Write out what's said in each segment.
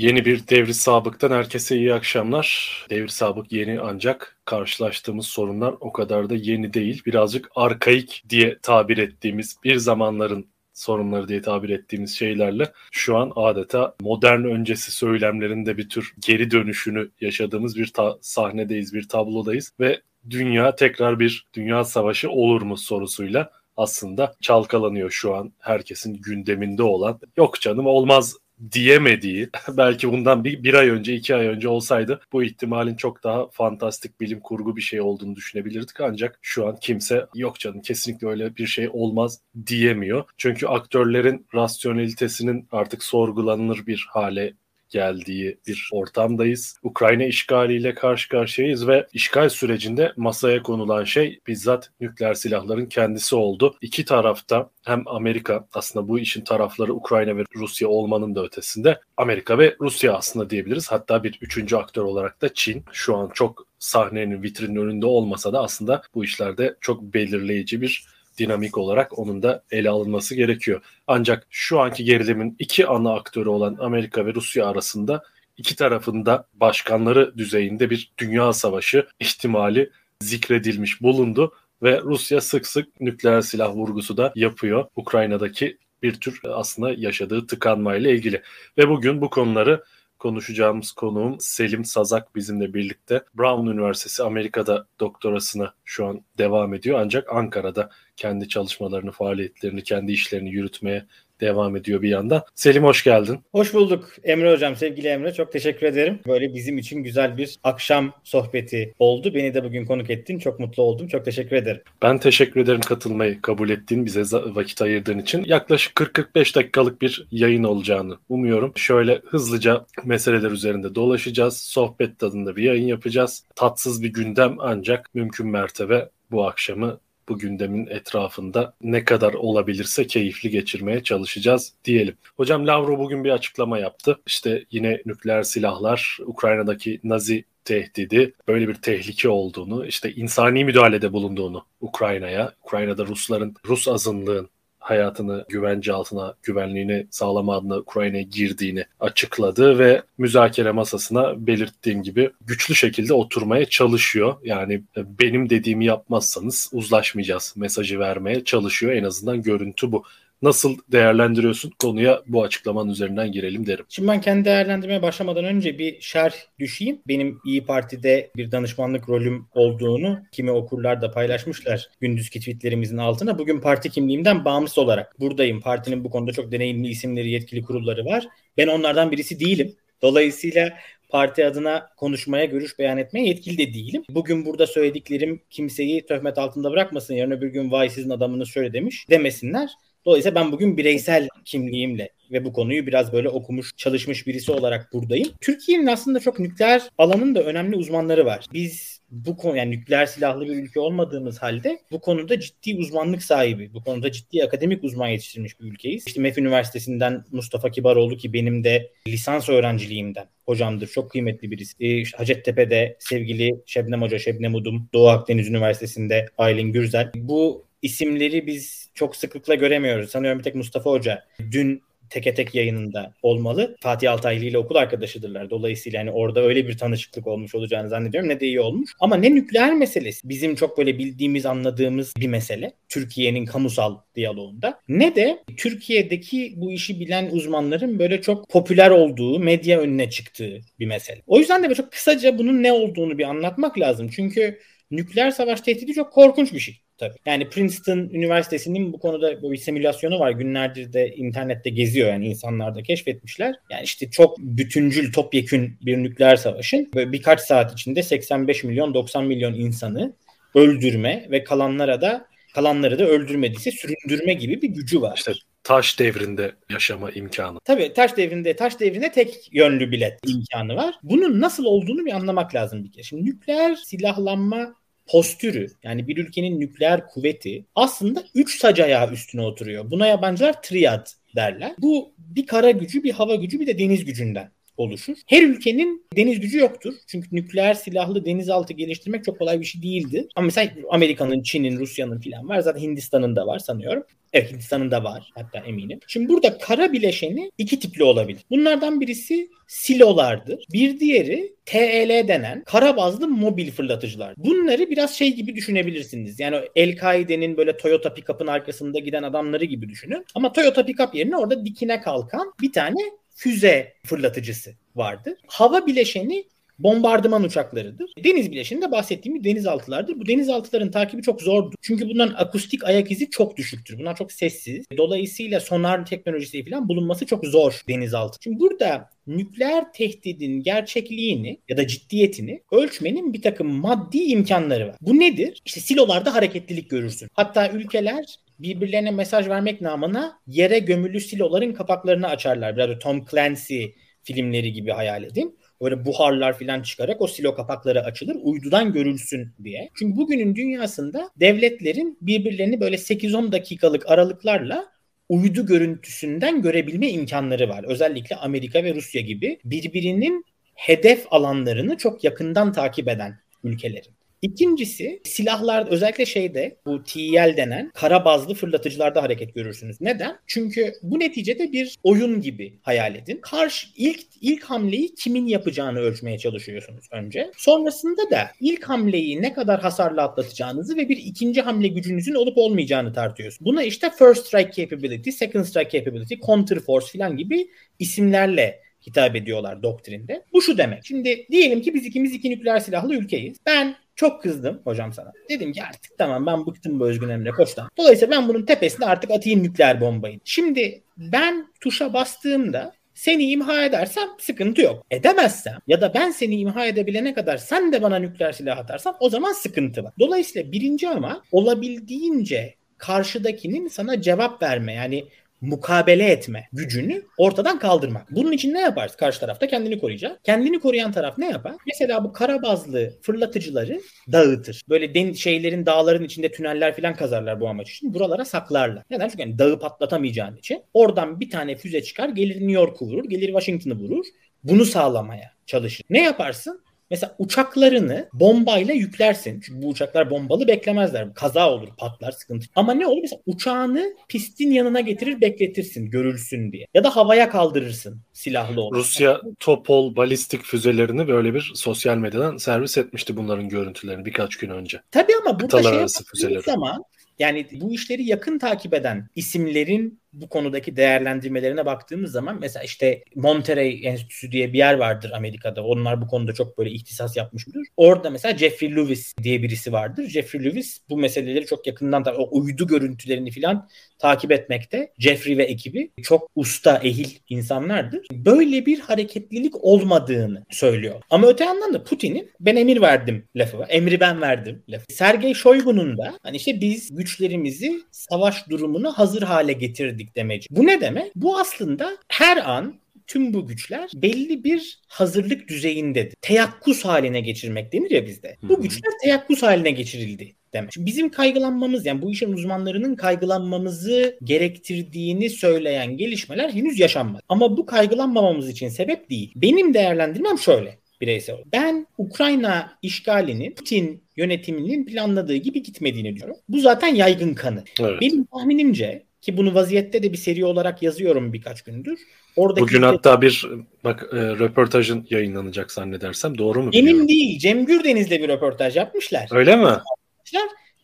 Yeni bir Devri Sabık'tan herkese iyi akşamlar. Devri Sabık yeni ancak karşılaştığımız sorunlar o kadar da yeni değil. Birazcık arkaik diye tabir ettiğimiz bir zamanların sorunları diye tabir ettiğimiz şeylerle şu an adeta modern öncesi söylemlerinde bir tür geri dönüşünü yaşadığımız bir ta- sahnedeyiz, bir tablodayız ve dünya tekrar bir dünya savaşı olur mu sorusuyla aslında çalkalanıyor şu an herkesin gündeminde olan. Yok canım olmaz diyemediği belki bundan bir, bir ay önce iki ay önce olsaydı bu ihtimalin çok daha fantastik bilim kurgu bir şey olduğunu düşünebilirdik ancak şu an kimse yok canım kesinlikle öyle bir şey olmaz diyemiyor. Çünkü aktörlerin rasyonelitesinin artık sorgulanır bir hale geldiği bir ortamdayız. Ukrayna işgaliyle karşı karşıyayız ve işgal sürecinde masaya konulan şey bizzat nükleer silahların kendisi oldu. İki tarafta hem Amerika aslında bu işin tarafları Ukrayna ve Rusya olmanın da ötesinde Amerika ve Rusya aslında diyebiliriz. Hatta bir üçüncü aktör olarak da Çin şu an çok sahnenin vitrinin önünde olmasa da aslında bu işlerde çok belirleyici bir dinamik olarak onun da ele alınması gerekiyor. Ancak şu anki gerilimin iki ana aktörü olan Amerika ve Rusya arasında iki tarafında başkanları düzeyinde bir dünya savaşı ihtimali zikredilmiş bulundu ve Rusya sık sık nükleer silah vurgusu da yapıyor Ukrayna'daki bir tür aslında yaşadığı tıkanmayla ilgili. Ve bugün bu konuları konuşacağımız konuğum Selim Sazak bizimle birlikte. Brown Üniversitesi Amerika'da doktorasına şu an devam ediyor ancak Ankara'da kendi çalışmalarını, faaliyetlerini, kendi işlerini yürütmeye devam ediyor bir yandan. Selim hoş geldin. Hoş bulduk Emre Hocam, sevgili Emre. Çok teşekkür ederim. Böyle bizim için güzel bir akşam sohbeti oldu. Beni de bugün konuk ettin. Çok mutlu oldum. Çok teşekkür ederim. Ben teşekkür ederim katılmayı kabul ettiğin, bize vakit ayırdığın için. Yaklaşık 40-45 dakikalık bir yayın olacağını umuyorum. Şöyle hızlıca meseleler üzerinde dolaşacağız. Sohbet tadında bir yayın yapacağız. Tatsız bir gündem ancak mümkün mertebe bu akşamı bu gündemin etrafında ne kadar olabilirse keyifli geçirmeye çalışacağız diyelim. Hocam Lavrov bugün bir açıklama yaptı. İşte yine nükleer silahlar, Ukrayna'daki Nazi tehdidi, böyle bir tehlike olduğunu, işte insani müdahalede bulunduğunu Ukrayna'ya, Ukrayna'da Rusların, Rus azınlığın hayatını güvence altına, güvenliğini sağlama adına Ukrayna'ya girdiğini açıkladı ve müzakere masasına belirttiğim gibi güçlü şekilde oturmaya çalışıyor. Yani benim dediğimi yapmazsanız uzlaşmayacağız mesajı vermeye çalışıyor. En azından görüntü bu. Nasıl değerlendiriyorsun? Konuya bu açıklamanın üzerinden girelim derim. Şimdi ben kendi değerlendirmeye başlamadan önce bir şerh düşeyim. Benim İyi Parti'de bir danışmanlık rolüm olduğunu kimi okurlar da paylaşmışlar gündüzki tweetlerimizin altına. Bugün parti kimliğimden bağımsız olarak buradayım. Partinin bu konuda çok deneyimli isimleri, yetkili kurulları var. Ben onlardan birisi değilim. Dolayısıyla parti adına konuşmaya, görüş beyan etmeye yetkili de değilim. Bugün burada söylediklerim kimseyi töhmet altında bırakmasın. Yarın öbür gün vay sizin adamınız şöyle demiş demesinler. Dolayısıyla ben bugün bireysel kimliğimle ve bu konuyu biraz böyle okumuş, çalışmış birisi olarak buradayım. Türkiye'nin aslında çok nükleer alanında önemli uzmanları var. Biz bu konu yani nükleer silahlı bir ülke olmadığımız halde bu konuda ciddi uzmanlık sahibi, bu konuda ciddi akademik uzman yetiştirmiş bir ülkeyiz. İşte MEF Üniversitesi'nden Mustafa Kibaroğlu ki benim de lisans öğrenciliğimden hocamdır. Çok kıymetli birisi. İşte Hacettepe'de sevgili Şebnem Hoca, Şebnem Udum, Doğu Akdeniz Üniversitesi'nde Aylin Gürzel. Bu isimleri biz çok sıklıkla göremiyoruz. Sanıyorum bir tek Mustafa Hoca dün teke tek yayınında olmalı. Fatih Altaylı ile okul arkadaşıdırlar. Dolayısıyla hani orada öyle bir tanışıklık olmuş olacağını zannediyorum. Ne de iyi olmuş. Ama ne nükleer meselesi bizim çok böyle bildiğimiz, anladığımız bir mesele. Türkiye'nin kamusal diyaloğunda. Ne de Türkiye'deki bu işi bilen uzmanların böyle çok popüler olduğu, medya önüne çıktığı bir mesele. O yüzden de böyle çok kısaca bunun ne olduğunu bir anlatmak lazım. Çünkü nükleer savaş tehdidi çok korkunç bir şey tabii. Yani Princeton Üniversitesi'nin bu konuda bir simülasyonu var. Günlerdir de internette geziyor yani insanlar da keşfetmişler. Yani işte çok bütüncül, topyekün bir nükleer savaşın böyle birkaç saat içinde 85 milyon 90 milyon insanı öldürme ve kalanlara da kalanları da öldürmediyse süründürme gibi bir gücü var. İşte taş devrinde yaşama imkanı. Tabii taş devrinde taş devrinde tek yönlü bilet imkanı var. Bunun nasıl olduğunu bir anlamak lazım bir kere. Şimdi nükleer silahlanma postürü yani bir ülkenin nükleer kuvveti aslında üç sac ayağı üstüne oturuyor. Buna yabancılar triad derler. Bu bir kara gücü, bir hava gücü, bir de deniz gücünden oluşur. Her ülkenin deniz gücü yoktur. Çünkü nükleer silahlı denizaltı geliştirmek çok kolay bir şey değildi. Ama mesela Amerika'nın, Çin'in, Rusya'nın falan var. Zaten Hindistan'ın da var sanıyorum. Evet Hindistan'ın da var hatta eminim. Şimdi burada kara bileşeni iki tipli olabilir. Bunlardan birisi silolardır. Bir diğeri TEL denen kara bazlı mobil fırlatıcılar. Bunları biraz şey gibi düşünebilirsiniz. Yani El-Kaide'nin böyle Toyota pick-up'ın arkasında giden adamları gibi düşünün. Ama Toyota pick-up yerine orada dikine kalkan bir tane füze fırlatıcısı vardır. Hava bileşeni bombardıman uçaklarıdır. Deniz bileşeninde bahsettiğim denizaltılardır. Bu denizaltıların takibi çok zordur. Çünkü bunların akustik ayak izi çok düşüktür. Bunlar çok sessiz. Dolayısıyla sonar teknolojisi falan bulunması çok zor denizaltı. Şimdi burada nükleer tehdidin gerçekliğini ya da ciddiyetini ölçmenin bir takım maddi imkanları var. Bu nedir? İşte silolarda hareketlilik görürsün. Hatta ülkeler birbirlerine mesaj vermek namına yere gömülü siloların kapaklarını açarlar. Biraz Tom Clancy filmleri gibi hayal edin böyle buharlar falan çıkarak o silo kapakları açılır uydudan görülsün diye. Çünkü bugünün dünyasında devletlerin birbirlerini böyle 8-10 dakikalık aralıklarla uydu görüntüsünden görebilme imkanları var. Özellikle Amerika ve Rusya gibi birbirinin hedef alanlarını çok yakından takip eden ülkelerin. İkincisi silahlar özellikle şeyde bu TEL denen kara bazlı fırlatıcılarda hareket görürsünüz. Neden? Çünkü bu neticede bir oyun gibi hayal edin. Karşı ilk ilk hamleyi kimin yapacağını ölçmeye çalışıyorsunuz önce. Sonrasında da ilk hamleyi ne kadar hasarlı atlatacağınızı ve bir ikinci hamle gücünüzün olup olmayacağını tartıyorsunuz. Buna işte first strike capability, second strike capability, counter force falan gibi isimlerle hitap ediyorlar doktrinde. Bu şu demek. Şimdi diyelim ki biz ikimiz iki nükleer silahlı ülkeyiz. Ben çok kızdım hocam sana. Dedim ki artık tamam ben bıktım bu Özgün Emre Koç'tan. Dolayısıyla ben bunun tepesine artık atayım nükleer bombayı. Şimdi ben tuşa bastığımda seni imha edersem sıkıntı yok. Edemezsem ya da ben seni imha edebilene kadar sen de bana nükleer silah atarsan o zaman sıkıntı var. Dolayısıyla birinci ama olabildiğince karşıdakinin sana cevap verme yani mukabele etme gücünü ortadan kaldırmak. Bunun için ne yaparsın? Karşı tarafta kendini koruyacak. Kendini koruyan taraf ne yapar? Mesela bu karabazlı fırlatıcıları dağıtır. Böyle den şeylerin dağların içinde tüneller falan kazarlar bu amaç için. Buralara saklarlar. Neden? Çünkü yani dağı patlatamayacağın için. Oradan bir tane füze çıkar, gelir New York'u vurur, gelir Washington'ı vurur. Bunu sağlamaya çalışır. Ne yaparsın? Mesela uçaklarını bombayla yüklersin. Çünkü bu uçaklar bombalı beklemezler. Kaza olur, patlar, sıkıntı. Ama ne olur? Mesela uçağını pistin yanına getirir bekletirsin, görülsün diye. Ya da havaya kaldırırsın silahlı olarak. Rusya Topol balistik füzelerini böyle bir sosyal medyadan servis etmişti bunların görüntülerini birkaç gün önce. Tabii ama burada Kıtalar şey arası füzeleri. zaman yani bu işleri yakın takip eden isimlerin bu konudaki değerlendirmelerine baktığımız zaman mesela işte Monterey Enstitüsü diye bir yer vardır Amerika'da. Onlar bu konuda çok böyle ihtisas yapmıştır. Orada mesela Jeffrey Lewis diye birisi vardır. Jeffrey Lewis bu meseleleri çok yakından o uydu görüntülerini filan takip etmekte. Jeffrey ve ekibi çok usta, ehil insanlardır. Böyle bir hareketlilik olmadığını söylüyor. Ama öte yandan da Putin'in ben emir verdim lafı var. Emri ben verdim lafı. Sergey Shoigu'nun da hani işte biz güçlerimizi savaş durumunu hazır hale getirdik getirdik demeci. Bu ne demek? Bu aslında her an tüm bu güçler belli bir hazırlık düzeyindedir. Teyakkuz haline geçirmek denir ya bizde. Bu güçler teyakkuz haline geçirildi demek. Şimdi bizim kaygılanmamız yani bu işin uzmanlarının kaygılanmamızı gerektirdiğini söyleyen gelişmeler henüz yaşanmadı. Ama bu kaygılanmamamız için sebep değil. Benim değerlendirmem şöyle bireysel olarak. Ben Ukrayna işgalinin Putin yönetiminin planladığı gibi gitmediğini diyorum. Bu zaten yaygın kanı. Evet. Benim tahminimce ki bunu vaziyette de bir seri olarak yazıyorum birkaç gündür. Oradaki Bugün hatta bir bak e, röportajın yayınlanacak zannedersem doğru mu? Biliyorum? değil. Cem Gürdeniz'le bir röportaj yapmışlar. Öyle mi?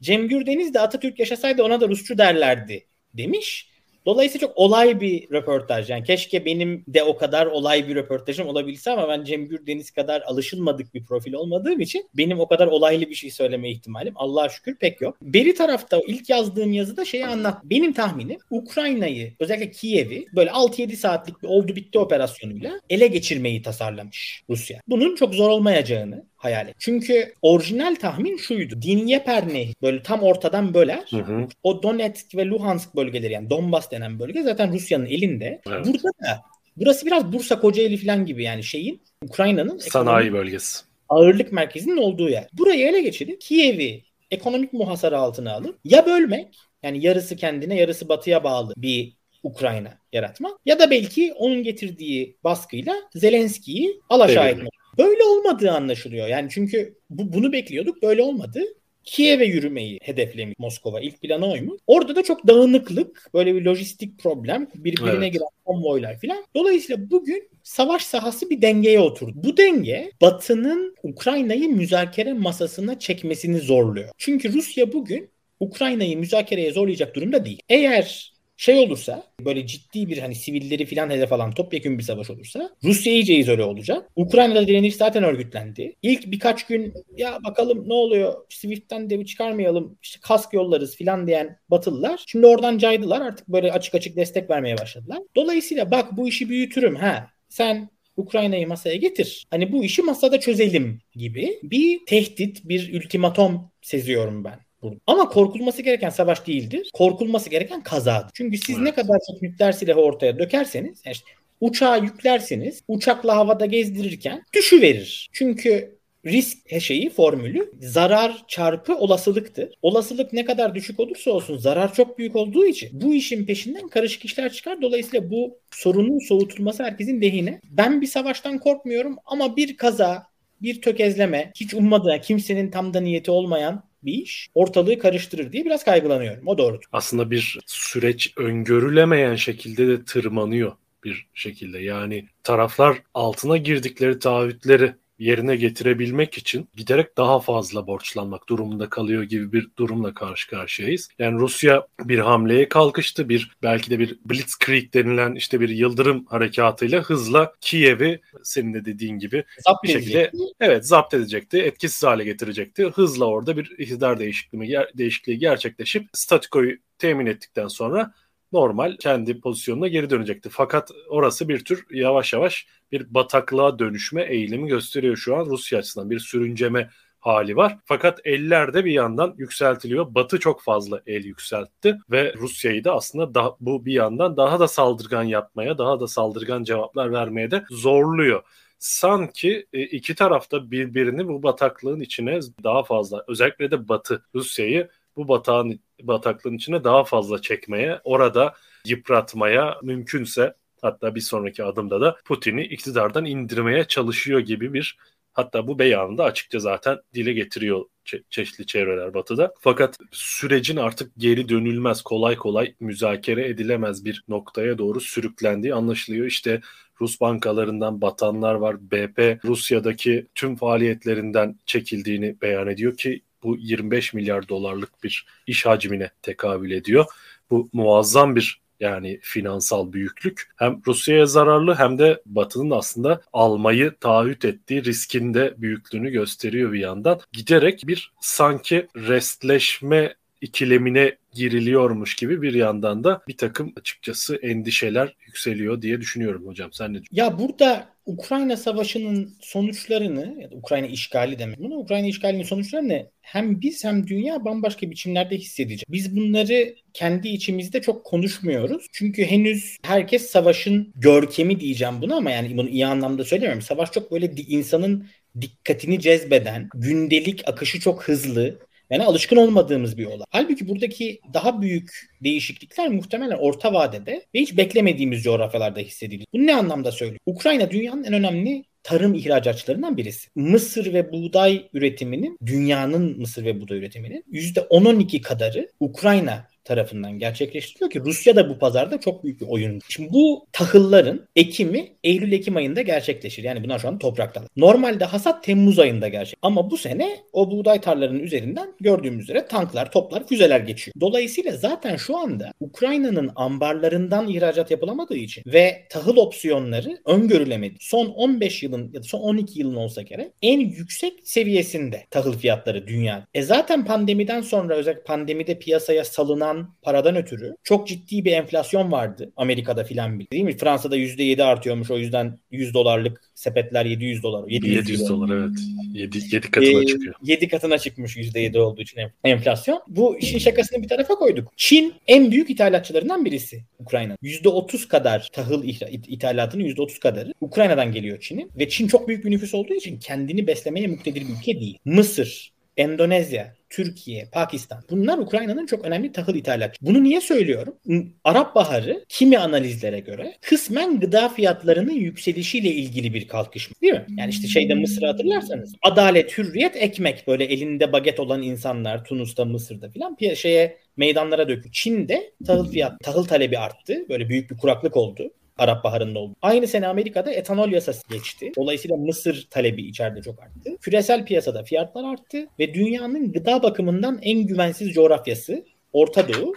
Cem Gürdeniz de Atatürk yaşasaydı ona da Rusçu derlerdi demiş. Dolayısıyla çok olay bir röportaj. Yani keşke benim de o kadar olay bir röportajım olabilse ama ben Cem Gürdeniz kadar alışılmadık bir profil olmadığım için benim o kadar olaylı bir şey söyleme ihtimalim Allah'a şükür pek yok. Beri tarafta ilk yazdığım yazıda şeyi anlat. Benim tahminim Ukrayna'yı özellikle Kiev'i böyle 6-7 saatlik bir oldu bitti operasyonuyla ele geçirmeyi tasarlamış Rusya. Bunun çok zor olmayacağını hayal et. Çünkü orijinal tahmin şuydu. Dinyeper Nehri böyle tam ortadan böler. Hı hı. O Donetsk ve Luhansk bölgeleri yani Donbas denen bölge zaten Rusya'nın elinde. Evet. Burada da burası biraz Bursa Kocaeli falan gibi yani şeyin Ukrayna'nın sanayi bölgesi. Ağırlık merkezinin olduğu yer. Burayı ele geçirip Kiev'i ekonomik muhasara altına alıp ya bölmek yani yarısı kendine yarısı batıya bağlı bir Ukrayna yaratmak ya da belki onun getirdiği baskıyla Zelenski'yi alaşağı etmek. Böyle olmadığı anlaşılıyor. Yani çünkü bu, bunu bekliyorduk böyle olmadı. Kiev'e yürümeyi hedeflemiş Moskova. İlk planı oymuş. Orada da çok dağınıklık, böyle bir lojistik problem, birbirine evet. giren konvoylar filan. Dolayısıyla bugün savaş sahası bir dengeye oturdu. Bu denge Batı'nın Ukrayna'yı müzakere masasına çekmesini zorluyor. Çünkü Rusya bugün Ukrayna'yı müzakereye zorlayacak durumda değil. Eğer şey olursa böyle ciddi bir hani sivilleri filan hedef alan topyekun bir savaş olursa Rusya iyice izole olacak. Ukrayna'da direniş zaten örgütlendi. İlk birkaç gün ya bakalım ne oluyor Swift'ten de çıkarmayalım işte kask yollarız filan diyen Batılılar şimdi oradan caydılar artık böyle açık açık destek vermeye başladılar. Dolayısıyla bak bu işi büyütürüm ha sen Ukrayna'yı masaya getir. Hani bu işi masada çözelim gibi bir tehdit, bir ultimatom seziyorum ben. Ama korkulması gereken savaş değildir. Korkulması gereken kazadır. Çünkü siz evet. ne kadar çok nükleer silahı ortaya dökerseniz yani işte uçağı yüklerseniz uçakla havada gezdirirken düşüverir. Çünkü risk şeyi formülü zarar çarpı olasılıktır. Olasılık ne kadar düşük olursa olsun zarar çok büyük olduğu için bu işin peşinden karışık işler çıkar. Dolayısıyla bu sorunun soğutulması herkesin lehine. Ben bir savaştan korkmuyorum ama bir kaza, bir tökezleme, hiç ummadığı, kimsenin tam da niyeti olmayan bir iş ortalığı karıştırır diye biraz kaygılanıyorum. O doğrudur. Aslında bir süreç öngörülemeyen şekilde de tırmanıyor bir şekilde. Yani taraflar altına girdikleri taahhütleri yerine getirebilmek için giderek daha fazla borçlanmak durumunda kalıyor gibi bir durumla karşı karşıyayız. Yani Rusya bir hamleye kalkıştı. Bir belki de bir blitzkrieg denilen işte bir yıldırım harekatıyla hızla Kiev'i senin de dediğin gibi zapt bir şekilde edecekti. evet zapt edecekti. Etkisiz hale getirecekti. Hızla orada bir iktidar değişikliği, değişikliği gerçekleşip statikoyu temin ettikten sonra normal kendi pozisyonuna geri dönecekti. Fakat orası bir tür yavaş yavaş bir bataklığa dönüşme eğilimi gösteriyor şu an Rusya açısından. Bir sürünceme hali var. Fakat eller de bir yandan yükseltiliyor. Batı çok fazla el yükseltti ve Rusya'yı da aslında da, bu bir yandan daha da saldırgan yapmaya, daha da saldırgan cevaplar vermeye de zorluyor sanki e, iki tarafta birbirini bu bataklığın içine daha fazla özellikle de Batı Rusya'yı bu batağın bataklığın içine daha fazla çekmeye, orada yıpratmaya mümkünse hatta bir sonraki adımda da Putin'i iktidardan indirmeye çalışıyor gibi bir hatta bu beyanında açıkça zaten dile getiriyor çe- çeşitli çevreler batıda. Fakat sürecin artık geri dönülmez, kolay kolay müzakere edilemez bir noktaya doğru sürüklendiği anlaşılıyor. İşte Rus bankalarından batanlar var. BP Rusya'daki tüm faaliyetlerinden çekildiğini beyan ediyor ki bu 25 milyar dolarlık bir iş hacmine tekabül ediyor. Bu muazzam bir yani finansal büyüklük hem Rusya'ya zararlı hem de Batı'nın aslında almayı taahhüt ettiği riskin de büyüklüğünü gösteriyor bir yandan. Giderek bir sanki restleşme ikilemine giriliyormuş gibi bir yandan da bir takım açıkçası endişeler yükseliyor diye düşünüyorum hocam. Sen ne düşünüyorsun? Ya burada Ukrayna Savaşı'nın sonuçlarını ya da Ukrayna işgali demek bunu Ukrayna işgalinin sonuçlarını hem biz hem dünya bambaşka biçimlerde hissedecek. Biz bunları kendi içimizde çok konuşmuyoruz. Çünkü henüz herkes savaşın görkemi diyeceğim bunu ama yani bunu iyi anlamda söylemiyorum. Savaş çok böyle insanın dikkatini cezbeden, gündelik akışı çok hızlı, yani alışkın olmadığımız bir olay. Halbuki buradaki daha büyük değişiklikler muhtemelen orta vadede ve hiç beklemediğimiz coğrafyalarda hissedilir. Bu ne anlamda söylüyor? Ukrayna dünyanın en önemli tarım ihracatçılarından birisi. Mısır ve buğday üretiminin, dünyanın mısır ve buğday üretiminin %10-12 kadarı Ukrayna tarafından gerçekleştiriliyor ki Rusya da bu pazarda çok büyük bir oyun. Şimdi bu tahılların ekimi Eylül-Ekim ayında gerçekleşir. Yani bunlar şu an toprakta. Normalde hasat Temmuz ayında gerçek. Ama bu sene o buğday tarlalarının üzerinden gördüğümüz üzere tanklar, toplar, füzeler geçiyor. Dolayısıyla zaten şu anda Ukrayna'nın ambarlarından ihracat yapılamadığı için ve tahıl opsiyonları öngörülemedi. Son 15 yılın ya da son 12 yılın olsa gerek en yüksek seviyesinde tahıl fiyatları dünya. E zaten pandemiden sonra özellikle pandemide piyasaya salınan artan paradan ötürü çok ciddi bir enflasyon vardı Amerika'da filan değil mi? Fransa'da %7 artıyormuş o yüzden 100 dolarlık sepetler 700 dolar. 700, 700 dolar evet. 7, 7 katına ee, çıkıyor. 7 katına çıkmış %7 olduğu için enflasyon. Bu işin şakasını bir tarafa koyduk. Çin en büyük ithalatçılarından birisi Ukrayna. %30 kadar tahıl ithalatının %30 kadarı Ukrayna'dan geliyor Çin'in. Ve Çin çok büyük bir nüfus olduğu için kendini beslemeye muktedir bir ülke değil. Mısır, Endonezya, Türkiye, Pakistan. Bunlar Ukrayna'nın çok önemli tahıl ithalatçı. Bunu niye söylüyorum? Arap Baharı kimi analizlere göre kısmen gıda fiyatlarının yükselişiyle ilgili bir kalkışma. Değil mi? Yani işte şeyde Mısır'ı hatırlarsanız adalet, hürriyet, ekmek böyle elinde baget olan insanlar Tunus'ta, Mısır'da filan şeye meydanlara dökü. Çin'de tahıl fiyat, tahıl talebi arttı. Böyle büyük bir kuraklık oldu. Arap Baharı'nda oldu. Aynı sene Amerika'da etanol yasası geçti. Dolayısıyla Mısır talebi içeride çok arttı. Küresel piyasada fiyatlar arttı ve dünyanın gıda bakımından en güvensiz coğrafyası Orta Doğu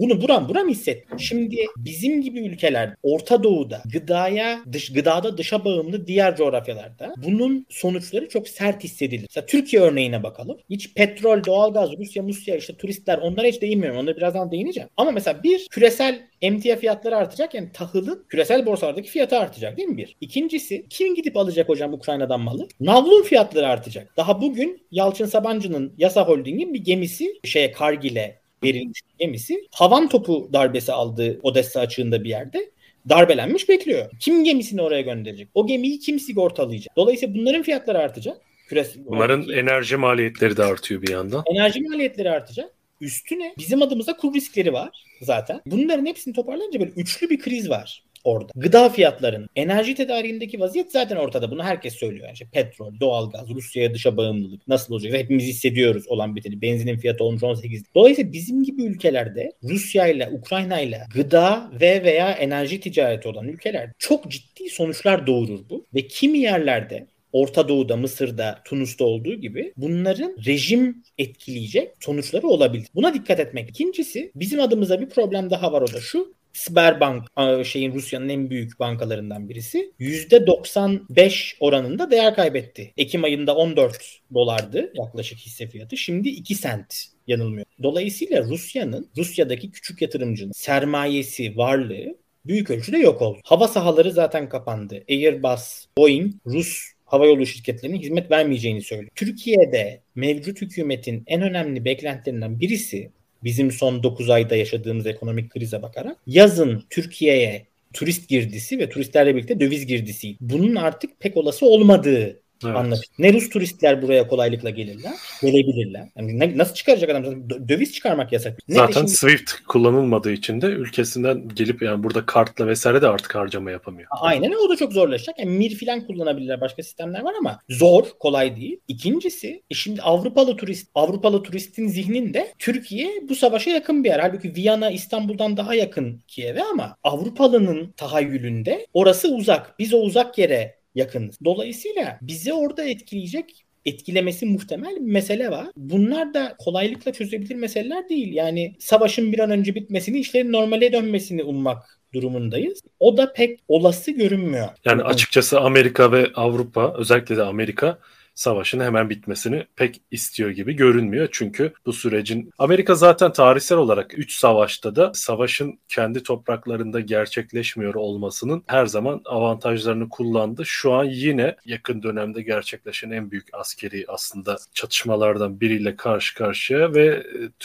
bunu buram buram hissettim. Şimdi bizim gibi ülkeler Orta Doğu'da gıdaya dış, gıdada dışa bağımlı diğer coğrafyalarda bunun sonuçları çok sert hissedilir. Mesela Türkiye örneğine bakalım. Hiç petrol, doğalgaz, Rusya, Musya işte turistler onlara hiç değinmiyorum. Onlara birazdan değineceğim. Ama mesela bir küresel emtia fiyatları artacak yani tahılın küresel borsalardaki fiyatı artacak değil mi bir? İkincisi kim gidip alacak hocam Ukrayna'dan malı? Navlun fiyatları artacak. Daha bugün Yalçın Sabancı'nın Yasa Holding'in bir gemisi şeye Kargil'e verilmiş gemisi havan topu darbesi aldığı Odessa açığında bir yerde darbelenmiş bekliyor. Kim gemisini oraya gönderecek? O gemiyi kim sigortalayacak? Dolayısıyla bunların fiyatları artacak. Küresel Bunların olarak. enerji maliyetleri de artıyor bir yandan. Enerji maliyetleri artacak. Üstüne bizim adımıza kur riskleri var zaten. Bunların hepsini toparlayınca böyle üçlü bir kriz var orada. Gıda fiyatlarının, enerji tedariğindeki vaziyet zaten ortada. Bunu herkes söylüyor. Yani işte petrol, doğalgaz, Rusya'ya dışa bağımlılık nasıl olacak? Hepimiz hissediyoruz olan biteni. Benzinin fiyatı olmuş 18. Dolayısıyla bizim gibi ülkelerde Rusya ile Ukrayna ile gıda ve veya enerji ticareti olan ülkeler çok ciddi sonuçlar doğurur bu. Ve kimi yerlerde Orta Doğu'da, Mısır'da, Tunus'ta olduğu gibi bunların rejim etkileyecek sonuçları olabilir. Buna dikkat etmek. İkincisi bizim adımıza bir problem daha var o da şu. Sberbank şeyin Rusya'nın en büyük bankalarından birisi. %95 oranında değer kaybetti. Ekim ayında 14 dolardı yaklaşık hisse fiyatı. Şimdi 2 sent yanılmıyor. Dolayısıyla Rusya'nın, Rusya'daki küçük yatırımcının sermayesi, varlığı büyük ölçüde yok oldu. Hava sahaları zaten kapandı. Airbus, Boeing, Rus havayolu şirketlerine hizmet vermeyeceğini söylüyor. Türkiye'de mevcut hükümetin en önemli beklentilerinden birisi bizim son 9 ayda yaşadığımız ekonomik krize bakarak yazın Türkiye'ye turist girdisi ve turistlerle birlikte döviz girdisi. Bunun artık pek olası olmadığı Evet. Anlaş. Ne Rus turistler buraya kolaylıkla gelirler, gelebilirler. Yani ne, nasıl çıkaracak adam? Döviz çıkarmak yasak. Ne Zaten şimdi... Swift kullanılmadığı için de ülkesinden gelip yani burada kartla vesaire de artık harcama yapamıyor. Aynen o da çok zorlaşacak. Yani Mir filan kullanabilirler. Başka sistemler var ama zor, kolay değil. İkincisi e şimdi Avrupalı turist, Avrupalı turistin zihninde Türkiye bu savaşa yakın bir yer. Halbuki Viyana İstanbul'dan daha yakın Kiev'e ama Avrupalının tahayyülünde orası uzak. Biz o uzak yere yakınız. Dolayısıyla bizi orada etkileyecek etkilemesi muhtemel bir mesele var. Bunlar da kolaylıkla çözebilir meseleler değil. Yani savaşın bir an önce bitmesini, işlerin normale dönmesini ummak durumundayız. O da pek olası görünmüyor. Yani açıkçası Amerika ve Avrupa özellikle de Amerika savaşın hemen bitmesini pek istiyor gibi görünmüyor. Çünkü bu sürecin Amerika zaten tarihsel olarak 3 savaşta da savaşın kendi topraklarında gerçekleşmiyor olmasının her zaman avantajlarını kullandı. Şu an yine yakın dönemde gerçekleşen en büyük askeri aslında çatışmalardan biriyle karşı karşıya ve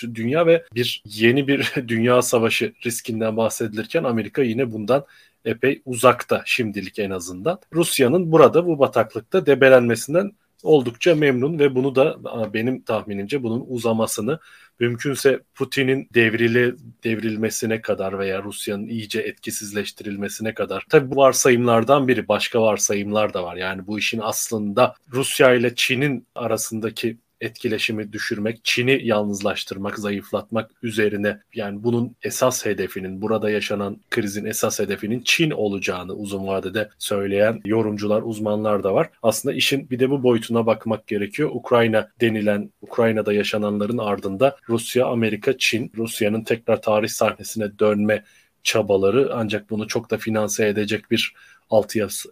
e, dünya ve bir yeni bir dünya savaşı riskinden bahsedilirken Amerika yine bundan epey uzakta şimdilik en azından. Rusya'nın burada bu bataklıkta debelenmesinden oldukça memnun ve bunu da benim tahminimce bunun uzamasını mümkünse Putin'in devrili devrilmesine kadar veya Rusya'nın iyice etkisizleştirilmesine kadar. Tabii bu varsayımlardan biri. Başka varsayımlar da var. Yani bu işin aslında Rusya ile Çin'in arasındaki etkileşimi düşürmek, Çin'i yalnızlaştırmak, zayıflatmak üzerine yani bunun esas hedefinin, burada yaşanan krizin esas hedefinin Çin olacağını uzun vadede söyleyen yorumcular, uzmanlar da var. Aslında işin bir de bu boyutuna bakmak gerekiyor. Ukrayna denilen, Ukrayna'da yaşananların ardında Rusya, Amerika, Çin, Rusya'nın tekrar tarih sahnesine dönme çabaları ancak bunu çok da finanse edecek bir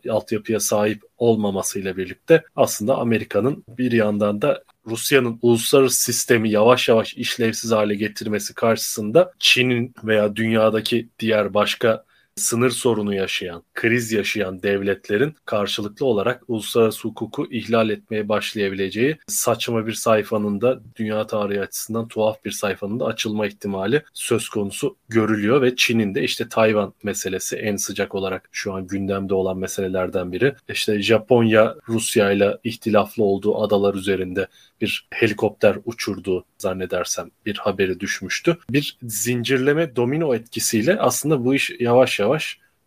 altyapıya sahip olmamasıyla birlikte aslında Amerika'nın bir yandan da Rusya'nın uluslararası sistemi yavaş yavaş işlevsiz hale getirmesi karşısında Çin'in veya dünyadaki diğer başka sınır sorunu yaşayan, kriz yaşayan devletlerin karşılıklı olarak uluslararası hukuku ihlal etmeye başlayabileceği saçma bir sayfanın da dünya tarihi açısından tuhaf bir sayfanın da açılma ihtimali söz konusu görülüyor ve Çin'in de işte Tayvan meselesi en sıcak olarak şu an gündemde olan meselelerden biri. İşte Japonya Rusya ile ihtilaflı olduğu adalar üzerinde bir helikopter uçurduğu zannedersem bir haberi düşmüştü. Bir zincirleme domino etkisiyle aslında bu iş yavaş yavaş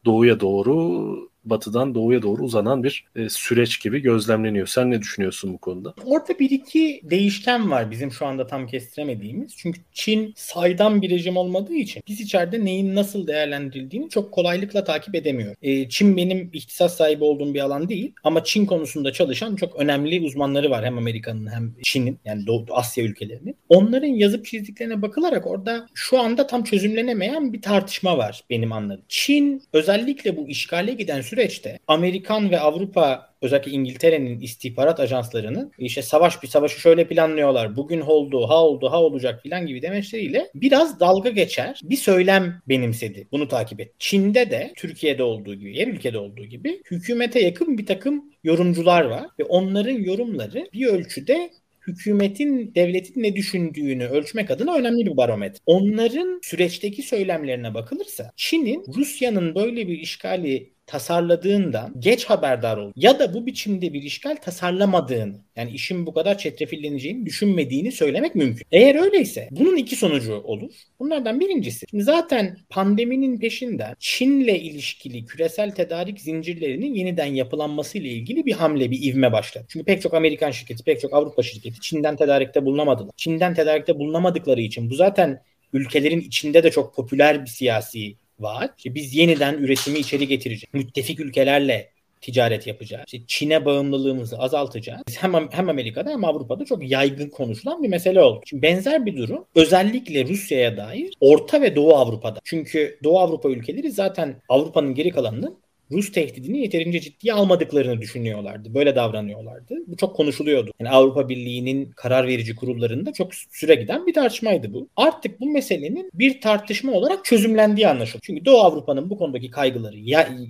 doğuya doğru batıdan doğuya doğru uzanan bir e, süreç gibi gözlemleniyor. Sen ne düşünüyorsun bu konuda? Orada bir iki değişken var bizim şu anda tam kestiremediğimiz. Çünkü Çin saydam bir rejim olmadığı için biz içeride neyin nasıl değerlendirildiğini çok kolaylıkla takip edemiyor. E, Çin benim ihtisas sahibi olduğum bir alan değil ama Çin konusunda çalışan çok önemli uzmanları var hem Amerika'nın hem Çin'in yani Doğu Asya ülkelerinin. Onların yazıp çizdiklerine bakılarak orada şu anda tam çözümlenemeyen bir tartışma var benim anladığım. Çin özellikle bu işgale giden süre süreçte Amerikan ve Avrupa özellikle İngiltere'nin istihbarat ajanslarının işte savaş bir savaşı şöyle planlıyorlar. Bugün oldu, ha oldu, ha olacak filan gibi demeçleriyle biraz dalga geçer bir söylem benimsedi. Bunu takip et. Çin'de de Türkiye'de olduğu gibi, yer ülkede olduğu gibi hükümete yakın bir takım yorumcular var ve onların yorumları bir ölçüde hükümetin, devletin ne düşündüğünü ölçmek adına önemli bir barometre. Onların süreçteki söylemlerine bakılırsa Çin'in Rusya'nın böyle bir işgali tasarladığından geç haberdar ol ya da bu biçimde bir işgal tasarlamadığını yani işin bu kadar çetrefilleneceğini düşünmediğini söylemek mümkün. Eğer öyleyse bunun iki sonucu olur. Bunlardan birincisi şimdi zaten pandeminin peşinden Çin'le ilişkili küresel tedarik zincirlerinin yeniden yapılanması ile ilgili bir hamle, bir ivme başladı. Çünkü pek çok Amerikan şirketi, pek çok Avrupa şirketi Çin'den tedarikte bulunamadılar. Çin'den tedarikte bulunamadıkları için bu zaten ülkelerin içinde de çok popüler bir siyasi var. İşte biz yeniden üretimi içeri getireceğiz. Müttefik ülkelerle ticaret yapacağız. İşte Çin'e bağımlılığımızı azaltacağız. Hem, hem Amerika'da hem Avrupa'da çok yaygın konuşulan bir mesele oldu. Şimdi benzer bir durum özellikle Rusya'ya dair Orta ve Doğu Avrupa'da. Çünkü Doğu Avrupa ülkeleri zaten Avrupa'nın geri kalanının Rus tehdidini yeterince ciddiye almadıklarını düşünüyorlardı. Böyle davranıyorlardı. Bu çok konuşuluyordu. Yani Avrupa Birliği'nin karar verici kurullarında çok süre giden bir tartışmaydı bu. Artık bu meselenin bir tartışma olarak çözümlendiği anlaşıldı. Çünkü Doğu Avrupa'nın bu konudaki kaygıları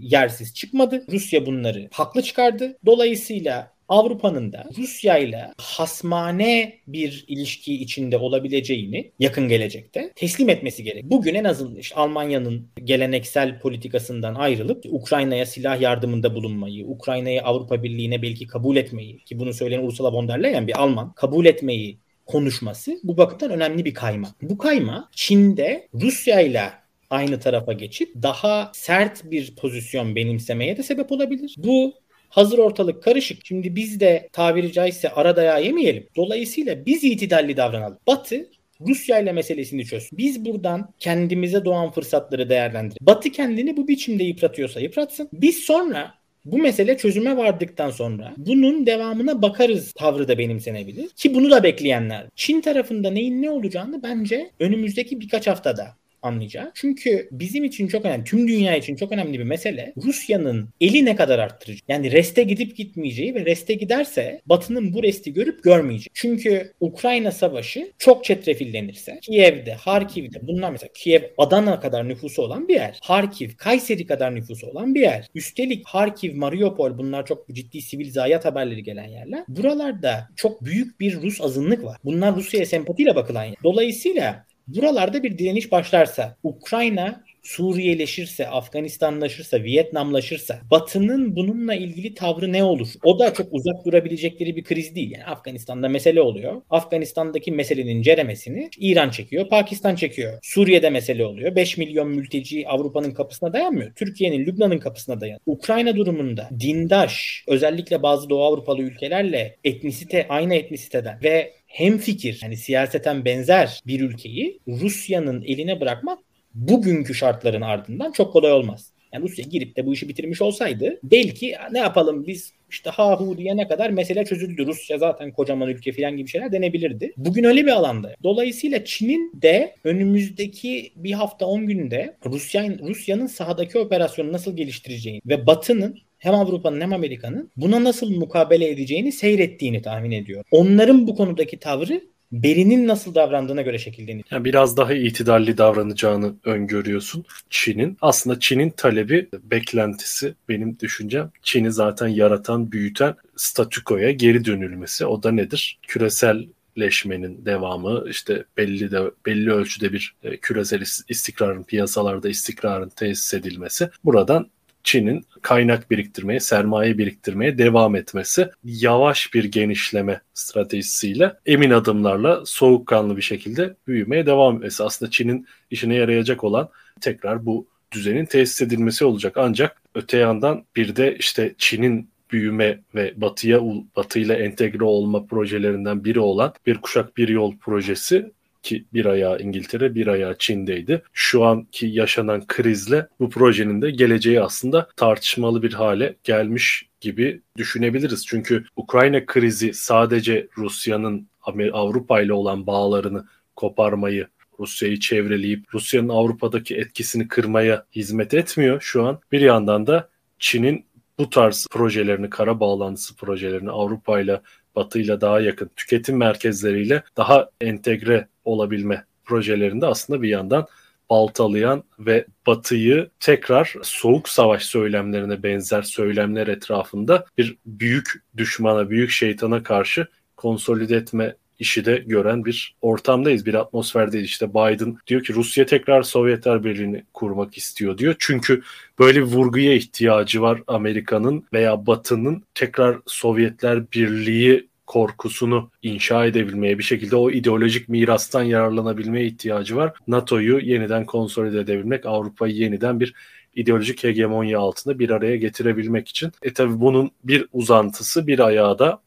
yersiz çıkmadı. Rusya bunları haklı çıkardı. Dolayısıyla Avrupa'nın da Rusya ile hasmane bir ilişki içinde olabileceğini yakın gelecekte teslim etmesi gerek. Bugün en azından işte Almanya'nın geleneksel politikasından ayrılıp Ukrayna'ya silah yardımında bulunmayı, Ukrayna'yı Avrupa Birliği'ne belki kabul etmeyi ki bunu söyleyen Ursula von der Leyen bir Alman kabul etmeyi konuşması bu bakımdan önemli bir kayma. Bu kayma Çin'de Rusya ile aynı tarafa geçip daha sert bir pozisyon benimsemeye de sebep olabilir. Bu Hazır ortalık karışık. Şimdi biz de tabiri caizse ara dayağı yemeyelim. Dolayısıyla biz itidalli davranalım. Batı Rusya ile meselesini çöz. Biz buradan kendimize doğan fırsatları değerlendirelim. Batı kendini bu biçimde yıpratıyorsa yıpratsın. Biz sonra bu mesele çözüme vardıktan sonra bunun devamına bakarız tavrı da benimsenebilir. Ki bunu da bekleyenler. Çin tarafında neyin ne olacağını bence önümüzdeki birkaç haftada anlayacak. Çünkü bizim için çok önemli, tüm dünya için çok önemli bir mesele Rusya'nın eli ne kadar arttıracak. Yani reste gidip gitmeyeceği ve reste giderse Batı'nın bu resti görüp görmeyeceği. Çünkü Ukrayna savaşı çok çetrefillenirse Kiev'de, Harkiv'de bunlar mesela Kiev Adana kadar nüfusu olan bir yer. Harkiv, Kayseri kadar nüfusu olan bir yer. Üstelik Harkiv, Mariupol bunlar çok ciddi sivil zayiat haberleri gelen yerler. Buralarda çok büyük bir Rus azınlık var. Bunlar Rusya'ya sempatiyle bakılan yer. Dolayısıyla Buralarda bir direniş başlarsa, Ukrayna Suriyeleşirse, Afganistanlaşırsa, Vietnamlaşırsa Batı'nın bununla ilgili tavrı ne olur? O da çok uzak durabilecekleri bir kriz değil. Yani Afganistan'da mesele oluyor. Afganistan'daki meselenin ceremesini İran çekiyor, Pakistan çekiyor. Suriye'de mesele oluyor. 5 milyon mülteci Avrupa'nın kapısına dayanmıyor. Türkiye'nin, Lübnan'ın kapısına dayan. Ukrayna durumunda dindaş, özellikle bazı Doğu Avrupalı ülkelerle etnisite, aynı etnisiteden ve hem fikir yani siyaseten benzer bir ülkeyi Rusya'nın eline bırakmak bugünkü şartların ardından çok kolay olmaz. Yani Rusya girip de bu işi bitirmiş olsaydı belki ne yapalım biz işte ha hu diyene kadar mesele çözüldü. Rusya zaten kocaman ülke falan gibi şeyler denebilirdi. Bugün öyle bir alanda. Dolayısıyla Çin'in de önümüzdeki bir hafta 10 günde Rusya Rusya'nın sahadaki operasyonu nasıl geliştireceğini ve Batı'nın hem Avrupa'nın hem Amerika'nın buna nasıl mukabele edeceğini seyrettiğini tahmin ediyor. Onların bu konudaki tavrı Berinin nasıl davrandığına göre şekilleniyor. Yani biraz daha itidalli davranacağını öngörüyorsun Çin'in. Aslında Çin'in talebi, beklentisi benim düşüncem Çin'i zaten yaratan, büyüten statükoya geri dönülmesi. O da nedir? Küresel leşmenin devamı işte belli de belli ölçüde bir e, küresel istikrarın piyasalarda istikrarın tesis edilmesi buradan Çin'in kaynak biriktirmeye, sermaye biriktirmeye devam etmesi yavaş bir genişleme stratejisiyle emin adımlarla soğukkanlı bir şekilde büyümeye devam etmesi. Aslında Çin'in işine yarayacak olan tekrar bu düzenin tesis edilmesi olacak. Ancak öte yandan bir de işte Çin'in büyüme ve batıya batıyla entegre olma projelerinden biri olan bir kuşak bir yol projesi ki bir ayağı İngiltere, bir ayağı Çin'deydi. Şu anki yaşanan krizle bu projenin de geleceği aslında tartışmalı bir hale gelmiş gibi düşünebiliriz. Çünkü Ukrayna krizi sadece Rusya'nın Avrupa ile olan bağlarını koparmayı Rusya'yı çevreleyip Rusya'nın Avrupa'daki etkisini kırmaya hizmet etmiyor şu an. Bir yandan da Çin'in bu tarz projelerini, kara bağlantısı projelerini Avrupa ile Batı ile daha yakın tüketim merkezleriyle daha entegre olabilme projelerinde aslında bir yandan baltalayan ve Batı'yı tekrar soğuk savaş söylemlerine benzer söylemler etrafında bir büyük düşmana, büyük şeytana karşı konsolide etme işi de gören bir ortamdayız, bir atmosferdeyiz. İşte Biden diyor ki Rusya tekrar Sovyetler Birliği'ni kurmak istiyor diyor. Çünkü böyle bir vurguya ihtiyacı var Amerika'nın veya Batı'nın tekrar Sovyetler Birliği korkusunu inşa edebilmeye, bir şekilde o ideolojik mirastan yararlanabilmeye ihtiyacı var. NATO'yu yeniden konsolide edebilmek, Avrupa'yı yeniden bir ideolojik hegemonya altında bir araya getirebilmek için. E tabi bunun bir uzantısı, bir ayağı da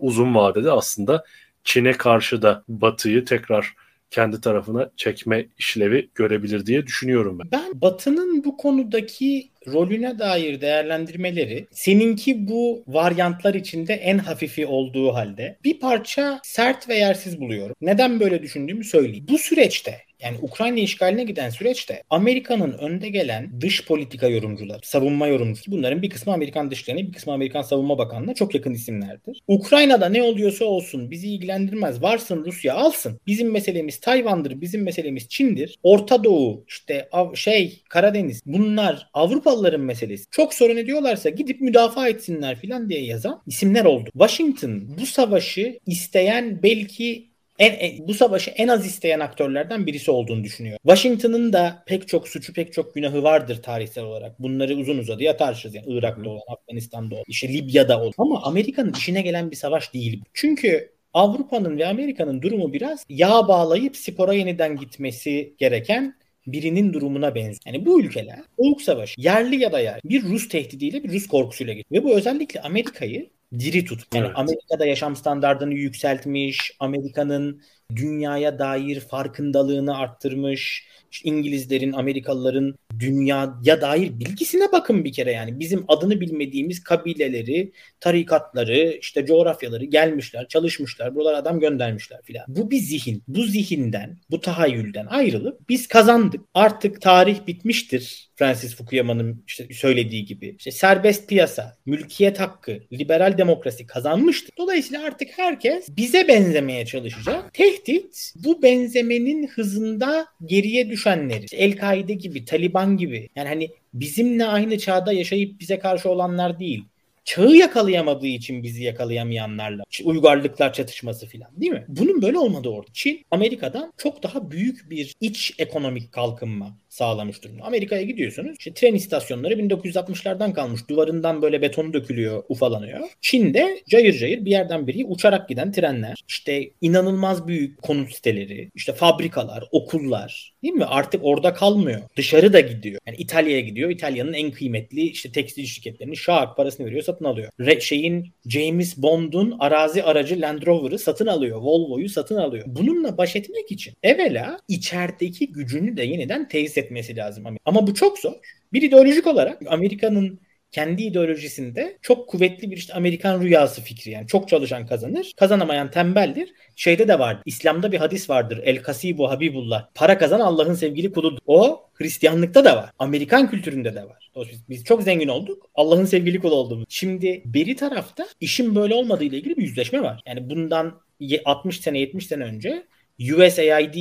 uzun vadede aslında Çin'e karşı da Batı'yı tekrar kendi tarafına çekme işlevi görebilir diye düşünüyorum ben. Ben Batı'nın bu konudaki rolüne dair değerlendirmeleri seninki bu varyantlar içinde en hafifi olduğu halde bir parça sert ve yersiz buluyorum. Neden böyle düşündüğümü söyleyeyim. Bu süreçte yani Ukrayna işgaline giden süreçte Amerika'nın önde gelen dış politika yorumcuları, savunma yorumcusu bunların bir kısmı Amerikan Dışişleri, bir kısmı Amerikan Savunma Bakanlığı'na çok yakın isimlerdir. Ukrayna'da ne oluyorsa olsun bizi ilgilendirmez. Varsın Rusya alsın. Bizim meselemiz Tayvan'dır, bizim meselemiz Çin'dir. Orta Doğu, işte şey Karadeniz bunlar Avrupalıların meselesi. Çok sorun ediyorlarsa gidip müdafaa etsinler filan diye yazan isimler oldu. Washington bu savaşı isteyen belki en, en, bu savaşı en az isteyen aktörlerden birisi olduğunu düşünüyor. Washington'ın da pek çok suçu, pek çok günahı vardır tarihsel olarak. Bunları uzun uzadıya tartışırız. Yani Irak'ta olan, Afganistan'da olan, işte Libya'da olan. Ama Amerika'nın işine gelen bir savaş değil. Çünkü Avrupa'nın ve Amerika'nın durumu biraz yağ bağlayıp spora yeniden gitmesi gereken birinin durumuna benziyor. Yani bu ülkeler Soğuk Savaş yerli ya da yer bir Rus tehdidiyle bir Rus korkusuyla geçiyor. Ve bu özellikle Amerika'yı diri tut. Yani evet. Amerika'da yaşam standartını yükseltmiş, Amerika'nın dünyaya dair farkındalığını arttırmış, İngilizlerin, Amerikalıların dünyaya dair bilgisine bakın bir kere yani. Bizim adını bilmediğimiz kabileleri, tarikatları, işte coğrafyaları gelmişler, çalışmışlar, buralara adam göndermişler filan. Bu bir zihin. Bu zihinden, bu tahayyülden ayrılıp biz kazandık. Artık tarih bitmiştir. Francis Fukuyama'nın işte söylediği gibi. İşte serbest piyasa, mülkiyet hakkı, liberal demokrasi kazanmıştır. Dolayısıyla artık herkes bize benzemeye çalışacak. Tehdit bu benzemenin hızında geriye düşenleri. El-Kaide gibi, Taliban gibi. Yani hani bizimle aynı çağda yaşayıp bize karşı olanlar değil çağı yakalayamadığı için bizi yakalayamayanlarla uygarlıklar çatışması filan değil mi? Bunun böyle olmadığı orada. Çin Amerika'dan çok daha büyük bir iç ekonomik kalkınma sağlamış durumda. Amerika'ya gidiyorsunuz. İşte tren istasyonları 1960'lardan kalmış. Duvarından böyle beton dökülüyor, ufalanıyor. Çin'de cayır cayır bir yerden biri uçarak giden trenler. İşte inanılmaz büyük konut siteleri, işte fabrikalar, okullar. Değil mi? Artık orada kalmıyor. Dışarı da gidiyor. Yani İtalya'ya gidiyor. İtalya'nın en kıymetli işte tekstil şirketlerini şahak parasını veriyor, satın alıyor. Re- şeyin James Bond'un arazi aracı Land Rover'ı satın alıyor. Volvo'yu satın alıyor. Bununla baş etmek için evvela içerideki gücünü de yeniden tesis etmesi lazım. Ama bu çok zor. Bir ideolojik olarak Amerika'nın kendi ideolojisinde çok kuvvetli bir işte Amerikan rüyası fikri yani çok çalışan kazanır, kazanamayan tembeldir. Şeyde de var. İslam'da bir hadis vardır. El kasibu habibullah. Para kazan Allah'ın sevgili kuludur. O Hristiyanlıkta da var. Amerikan kültüründe de var. Biz, biz çok zengin olduk. Allah'ın sevgili kulu olduğumuz. Şimdi beri tarafta işin böyle olmadığı ile ilgili bir yüzleşme var. Yani bundan 60 sene 70 sene önce USAID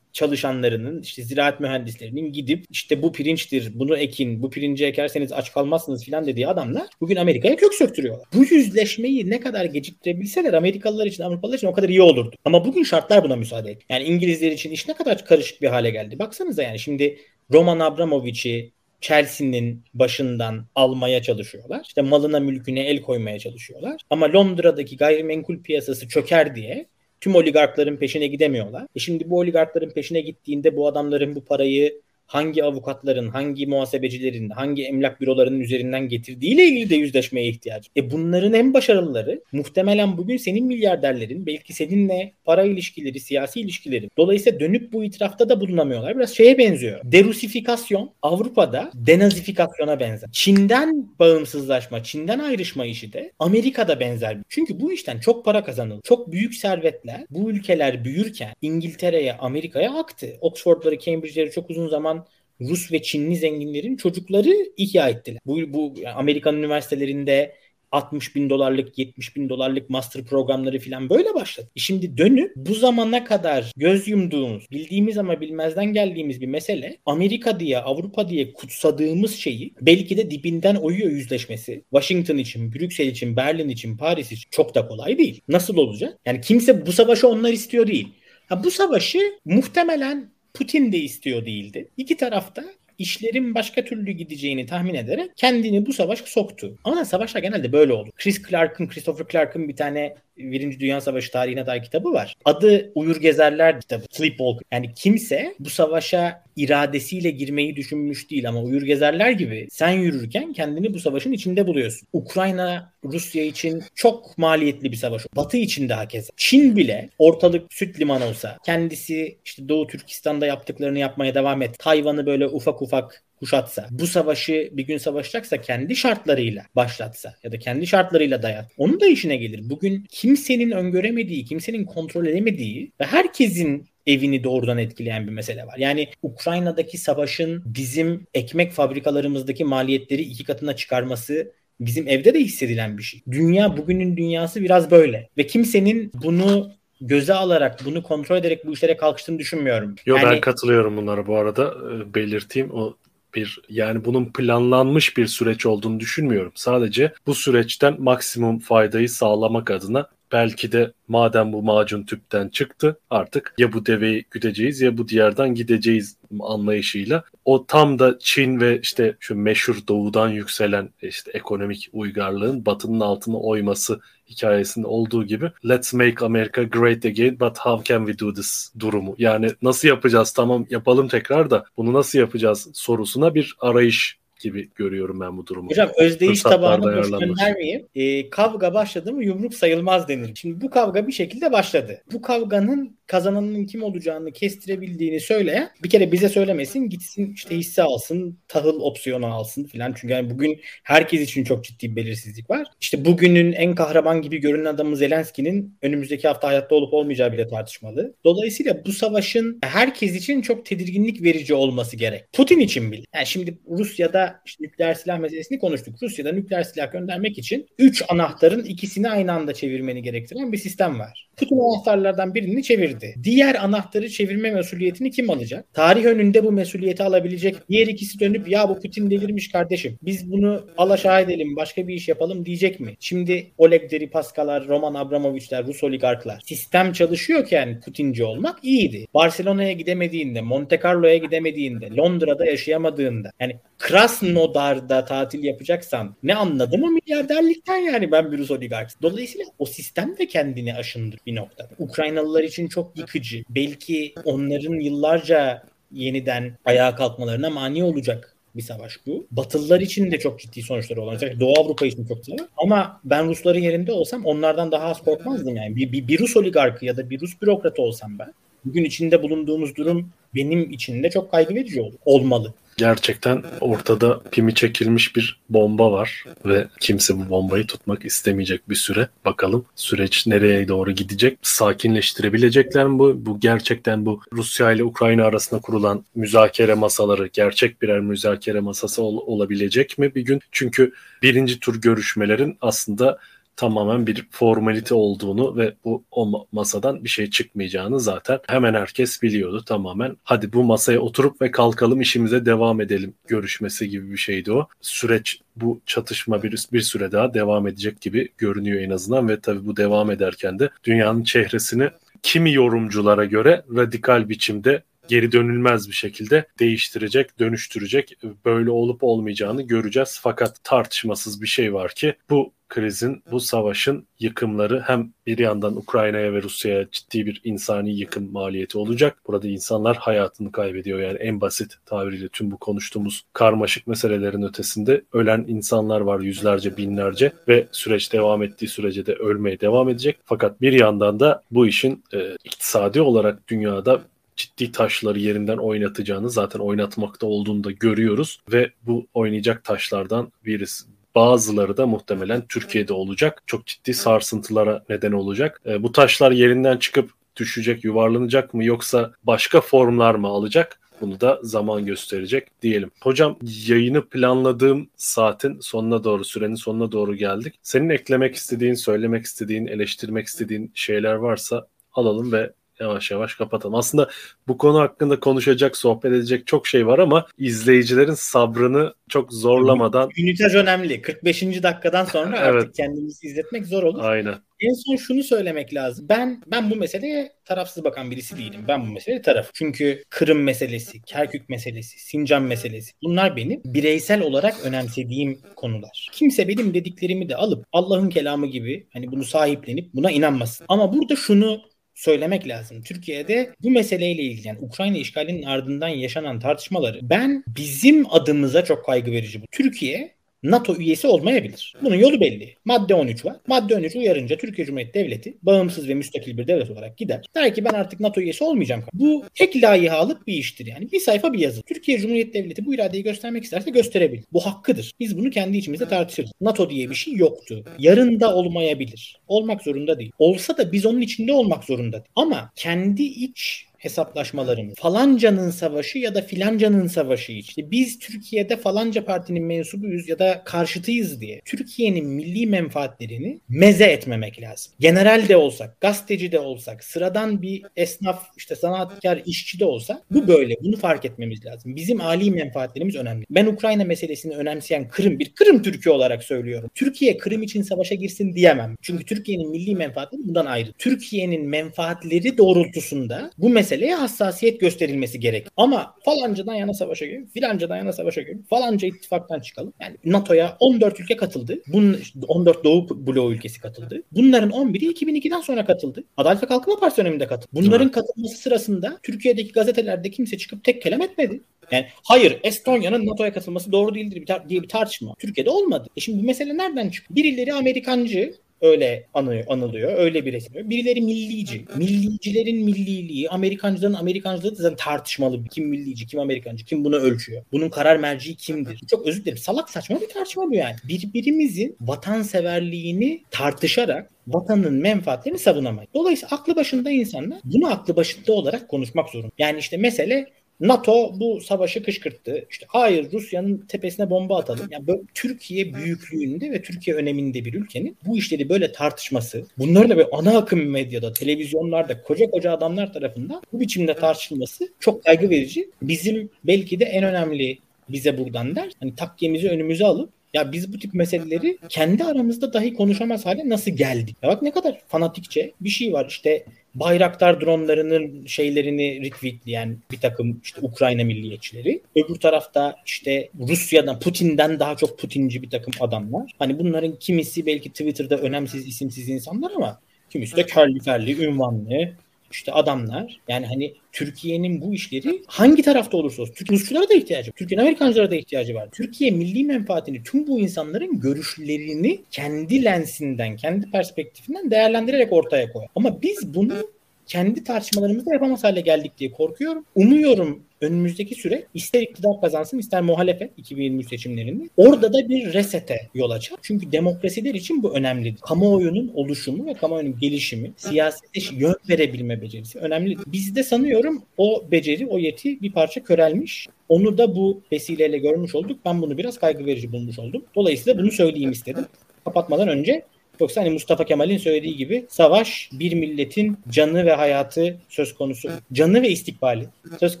çalışanlarının işte ziraat mühendislerinin gidip işte bu pirinçtir bunu ekin bu pirinci ekerseniz aç kalmazsınız filan dediği adamlar bugün Amerika'ya kök söktürüyorlar. Bu yüzleşmeyi ne kadar geciktirebilseler Amerikalılar için Avrupalılar için o kadar iyi olurdu. Ama bugün şartlar buna müsaade ediyor. Yani İngilizler için iş ne kadar karışık bir hale geldi. Baksanıza yani şimdi Roman Abramovich'i Chelsea'nin başından almaya çalışıyorlar. İşte malına mülküne el koymaya çalışıyorlar. Ama Londra'daki gayrimenkul piyasası çöker diye tüm oligarkların peşine gidemiyorlar. E şimdi bu oligarkların peşine gittiğinde bu adamların bu parayı hangi avukatların, hangi muhasebecilerin, hangi emlak bürolarının üzerinden getirdiğiyle ilgili de yüzleşmeye ihtiyacı. E bunların en başarılıları muhtemelen bugün senin milyarderlerin, belki seninle para ilişkileri, siyasi ilişkileri. Dolayısıyla dönüp bu itirafta da bulunamıyorlar. Biraz şeye benziyor. Derusifikasyon Avrupa'da denazifikasyona benzer. Çin'den bağımsızlaşma, Çin'den ayrışma işi de Amerika'da benzer. Çünkü bu işten çok para kazanıldı. Çok büyük servetler bu ülkeler büyürken İngiltere'ye, Amerika'ya aktı. Oxford'ları, Cambridge'leri çok uzun zaman Rus ve Çinli zenginlerin çocukları ihya ettiler. Bu, bu Amerikan üniversitelerinde 60 bin dolarlık 70 bin dolarlık master programları falan böyle başladı. E şimdi dönüp bu zamana kadar göz yumduğumuz bildiğimiz ama bilmezden geldiğimiz bir mesele Amerika diye Avrupa diye kutsadığımız şeyi belki de dibinden oyuyor yüzleşmesi. Washington için, Brüksel için, Berlin için, Paris için çok da kolay değil. Nasıl olacak? Yani kimse bu savaşı onlar istiyor değil. Ha, bu savaşı muhtemelen Putin de istiyor değildi. İki tarafta işlerin başka türlü gideceğini tahmin ederek kendini bu savaş soktu. Ama savaşlar genelde böyle oldu. Chris Clark'ın, Christopher Clark'ın bir tane Birinci Dünya Savaşı tarihine dair kitabı var. Adı Uyur Gezerler kitabı. Sleepwalker. Yani kimse bu savaşa iradesiyle girmeyi düşünmüş değil ama Uyur Gezerler gibi sen yürürken kendini bu savaşın içinde buluyorsun. Ukrayna Rusya için çok maliyetli bir savaş. Batı için daha keza. Çin bile ortalık süt liman olsa kendisi işte Doğu Türkistan'da yaptıklarını yapmaya devam et. Tayvan'ı böyle ufak ufak kuşatsa, bu savaşı bir gün savaşacaksa kendi şartlarıyla başlatsa ya da kendi şartlarıyla dayat. Onun da işine gelir. Bugün kimsenin öngöremediği, kimsenin kontrol edemediği ve herkesin evini doğrudan etkileyen bir mesele var. Yani Ukrayna'daki savaşın bizim ekmek fabrikalarımızdaki maliyetleri iki katına çıkarması bizim evde de hissedilen bir şey. Dünya bugünün dünyası biraz böyle ve kimsenin bunu göze alarak bunu kontrol ederek bu işlere kalkıştığını düşünmüyorum. Yok yani, ben katılıyorum bunlara bu arada e, belirteyim. O bir yani bunun planlanmış bir süreç olduğunu düşünmüyorum. Sadece bu süreçten maksimum faydayı sağlamak adına belki de madem bu macun tüpten çıktı artık ya bu deveyi güdeceğiz ya bu diyardan gideceğiz anlayışıyla. O tam da Çin ve işte şu meşhur doğudan yükselen işte ekonomik uygarlığın batının altına oyması hikayesinde olduğu gibi Let's make America great again but how can we do this durumu. Yani nasıl yapacağız tamam yapalım tekrar da bunu nasıl yapacağız sorusuna bir arayış gibi görüyorum ben bu durumu. Hocam özdeyiş tabağına boş göndermeyeyim. E, kavga başladı mı yumruk sayılmaz denir. Şimdi bu kavga bir şekilde başladı. Bu kavganın kazananın kim olacağını kestirebildiğini söyleyen bir kere bize söylemesin gitsin işte hisse alsın tahıl opsiyonu alsın filan. Çünkü yani bugün herkes için çok ciddi bir belirsizlik var. İşte bugünün en kahraman gibi görünen adamı Zelenski'nin önümüzdeki hafta hayatta olup olmayacağı bile tartışmalı. Dolayısıyla bu savaşın herkes için çok tedirginlik verici olması gerek. Putin için bile. Yani şimdi Rusya'da işte nükleer silah meselesini konuştuk. Rusya'da nükleer silah göndermek için 3 anahtarın ikisini aynı anda çevirmeni gerektiren bir sistem var. Putin anahtarlardan birini çevirdi. Diğer anahtarı çevirme mesuliyetini kim alacak? Tarih önünde bu mesuliyeti alabilecek diğer ikisi dönüp ya bu Putin delirmiş kardeşim. Biz bunu alaşağı edelim başka bir iş yapalım diyecek mi? Şimdi Oleg Deripaskalar, Roman Abramovich'ler, Rus oligarklar. Sistem çalışıyorken Putinci olmak iyiydi. Barcelona'ya gidemediğinde, Monte Carlo'ya gidemediğinde, Londra'da yaşayamadığında yani Krasnodar'da tatil yapacaksan ne anladım o milyarderlikten yani ben bir Rus oligark. Dolayısıyla o sistem de kendini aşındır bir noktada. Ukraynalılar için çok yıkıcı. Belki onların yıllarca yeniden ayağa kalkmalarına mani olacak bir savaş bu. Batılılar için de çok ciddi sonuçları olacak. Doğu Avrupa için çok savaş. Ama ben Rusların yerinde olsam onlardan daha az korkmazdım yani. Bir, bir, bir Rus oligarkı ya da bir Rus bürokratı olsam ben bugün içinde bulunduğumuz durum benim için de çok kaygı verici olmalı gerçekten ortada pimi çekilmiş bir bomba var ve kimse bu bombayı tutmak istemeyecek bir süre. Bakalım süreç nereye doğru gidecek? Sakinleştirebilecekler mi bu? Bu gerçekten bu Rusya ile Ukrayna arasında kurulan müzakere masaları gerçek birer müzakere masası ol- olabilecek mi bir gün? Çünkü birinci tur görüşmelerin aslında tamamen bir formalite olduğunu ve bu o masadan bir şey çıkmayacağını zaten hemen herkes biliyordu tamamen. Hadi bu masaya oturup ve kalkalım işimize devam edelim görüşmesi gibi bir şeydi o. Süreç bu çatışma bir, bir süre daha devam edecek gibi görünüyor en azından ve tabii bu devam ederken de dünyanın çehresini kimi yorumculara göre radikal biçimde geri dönülmez bir şekilde değiştirecek, dönüştürecek, böyle olup olmayacağını göreceğiz. Fakat tartışmasız bir şey var ki bu krizin, bu savaşın yıkımları hem bir yandan Ukrayna'ya ve Rusya'ya ciddi bir insani yıkım maliyeti olacak. Burada insanlar hayatını kaybediyor. Yani en basit tabiriyle tüm bu konuştuğumuz karmaşık meselelerin ötesinde ölen insanlar var yüzlerce, binlerce ve süreç devam ettiği sürece de ölmeye devam edecek. Fakat bir yandan da bu işin e, iktisadi olarak dünyada ciddi taşları yerinden oynatacağını zaten oynatmakta olduğunu da görüyoruz ve bu oynayacak taşlardan birisi bazıları da muhtemelen Türkiye'de olacak. Çok ciddi sarsıntılara neden olacak. E, bu taşlar yerinden çıkıp düşecek, yuvarlanacak mı yoksa başka formlar mı alacak? Bunu da zaman gösterecek diyelim. Hocam yayını planladığım saatin sonuna doğru, sürenin sonuna doğru geldik. Senin eklemek istediğin, söylemek istediğin, eleştirmek istediğin şeyler varsa alalım ve yavaş yavaş kapatalım. Aslında bu konu hakkında konuşacak, sohbet edecek çok şey var ama izleyicilerin sabrını çok zorlamadan... Ünitaj önemli. 45. dakikadan sonra evet. artık kendimizi izletmek zor olur. Aynen. En son şunu söylemek lazım. Ben ben bu meseleye tarafsız bakan birisi değilim. Ben bu meseleye taraf. Çünkü Kırım meselesi, Kerkük meselesi, Sincan meselesi bunlar benim bireysel olarak önemsediğim konular. Kimse benim dediklerimi de alıp Allah'ın kelamı gibi hani bunu sahiplenip buna inanmasın. Ama burada şunu söylemek lazım. Türkiye'de bu meseleyle ilgili yani Ukrayna işgalinin ardından yaşanan tartışmaları ben bizim adımıza çok kaygı verici bu. Türkiye NATO üyesi olmayabilir. Bunun yolu belli. Madde 13 var. Madde 13 uyarınca Türkiye Cumhuriyeti Devleti bağımsız ve müstakil bir devlet olarak gider. Der ki ben artık NATO üyesi olmayacağım. Bu tek layıhalık bir iştir yani. Bir sayfa bir yazı. Türkiye Cumhuriyeti Devleti bu iradeyi göstermek isterse gösterebilir. Bu hakkıdır. Biz bunu kendi içimizde tartışırız. NATO diye bir şey yoktu. Yarın da olmayabilir. Olmak zorunda değil. Olsa da biz onun içinde olmak zorunda değil. Ama kendi iç hesaplaşmalarımız. Falancanın savaşı ya da filancanın savaşı işte biz Türkiye'de falanca partinin mensubuyuz ya da karşıtıyız diye Türkiye'nin milli menfaatlerini meze etmemek lazım. General de olsak, gazeteci de olsak, sıradan bir esnaf, işte sanatkar, işçi de olsa bu böyle. Bunu fark etmemiz lazım. Bizim ali menfaatlerimiz önemli. Ben Ukrayna meselesini önemseyen Kırım bir Kırım Türkiye olarak söylüyorum. Türkiye Kırım için savaşa girsin diyemem. Çünkü Türkiye'nin milli menfaatleri bundan ayrı. Türkiye'nin menfaatleri doğrultusunda bu mesele meseleye hassasiyet gösterilmesi gerek. Ama falancadan yana savaşa girelim, filancadan yana savaşa girelim, falanca ittifaktan çıkalım. Yani NATO'ya 14 ülke katıldı. Bunun 14 Doğu bloğu ülkesi katıldı. Bunların 11'i 2002'den sonra katıldı. Adalet ve Kalkınma Partisi döneminde katıldı. Bunların katılması sırasında Türkiye'deki gazetelerde kimse çıkıp tek kelam etmedi. Yani hayır Estonya'nın NATO'ya katılması doğru değildir diye bir tartışma. Türkiye'de olmadı. E şimdi bu mesele nereden çıktı? Birileri Amerikancı, öyle anıyor, anılıyor. Öyle bir resim. Birileri millici. Millicilerin milliliği, Amerikancıların Amerikancılığı da zaten tartışmalı. Kim millici, kim Amerikancı, kim bunu ölçüyor? Bunun karar merci kimdir? Çok özür dilerim. Salak saçma bir tartışma bu yani. Birbirimizin vatanseverliğini tartışarak vatanın menfaatlerini savunamayız. Dolayısıyla aklı başında insanlar bunu aklı başında olarak konuşmak zorunda. Yani işte mesele NATO bu savaşı kışkırttı. İşte hayır Rusya'nın tepesine bomba atalım. Yani böyle Türkiye büyüklüğünde ve Türkiye öneminde bir ülkenin bu işleri böyle tartışması, bunların da böyle ana akım medyada, televizyonlarda koca koca adamlar tarafından bu biçimde tartışılması çok kaygı verici. Bizim belki de en önemli bize buradan der. Hani takkemizi önümüze alıp ya biz bu tip meseleleri kendi aramızda dahi konuşamaz hale nasıl geldik? Ya bak ne kadar fanatikçe bir şey var. İşte Bayraktar dronlarının şeylerini retweetleyen bir takım işte Ukrayna milliyetçileri. Öbür tarafta işte Rusya'dan, Putin'den daha çok Putinci bir takım adamlar. Hani bunların kimisi belki Twitter'da önemsiz isimsiz insanlar ama kimisi de kerli ferli, ünvanlı, işte adamlar yani hani Türkiye'nin bu işleri hangi tarafta olursa olsun Türk Rusçulara da ihtiyacı var. Türkiye'nin Amerikancılara da ihtiyacı var. Türkiye milli menfaatini tüm bu insanların görüşlerini kendi lensinden, kendi perspektifinden değerlendirerek ortaya koyar. Ama biz bunu kendi tartışmalarımızda yapamaz hale geldik diye korkuyorum. Umuyorum önümüzdeki süre ister iktidar kazansın ister muhalefet 2023 seçimlerinde orada da bir resete yol açar. Çünkü demokrasiler için bu önemli. Kamuoyunun oluşumu ve kamuoyunun gelişimi, siyasete yön verebilme becerisi önemli. Bizde sanıyorum o beceri, o yeti bir parça körelmiş. Onu da bu vesileyle görmüş olduk. Ben bunu biraz kaygı verici bulmuş oldum. Dolayısıyla bunu söyleyeyim istedim. Kapatmadan önce Yoksa hani Mustafa Kemal'in söylediği gibi savaş bir milletin canı ve hayatı söz konusu. Canı ve istikbali söz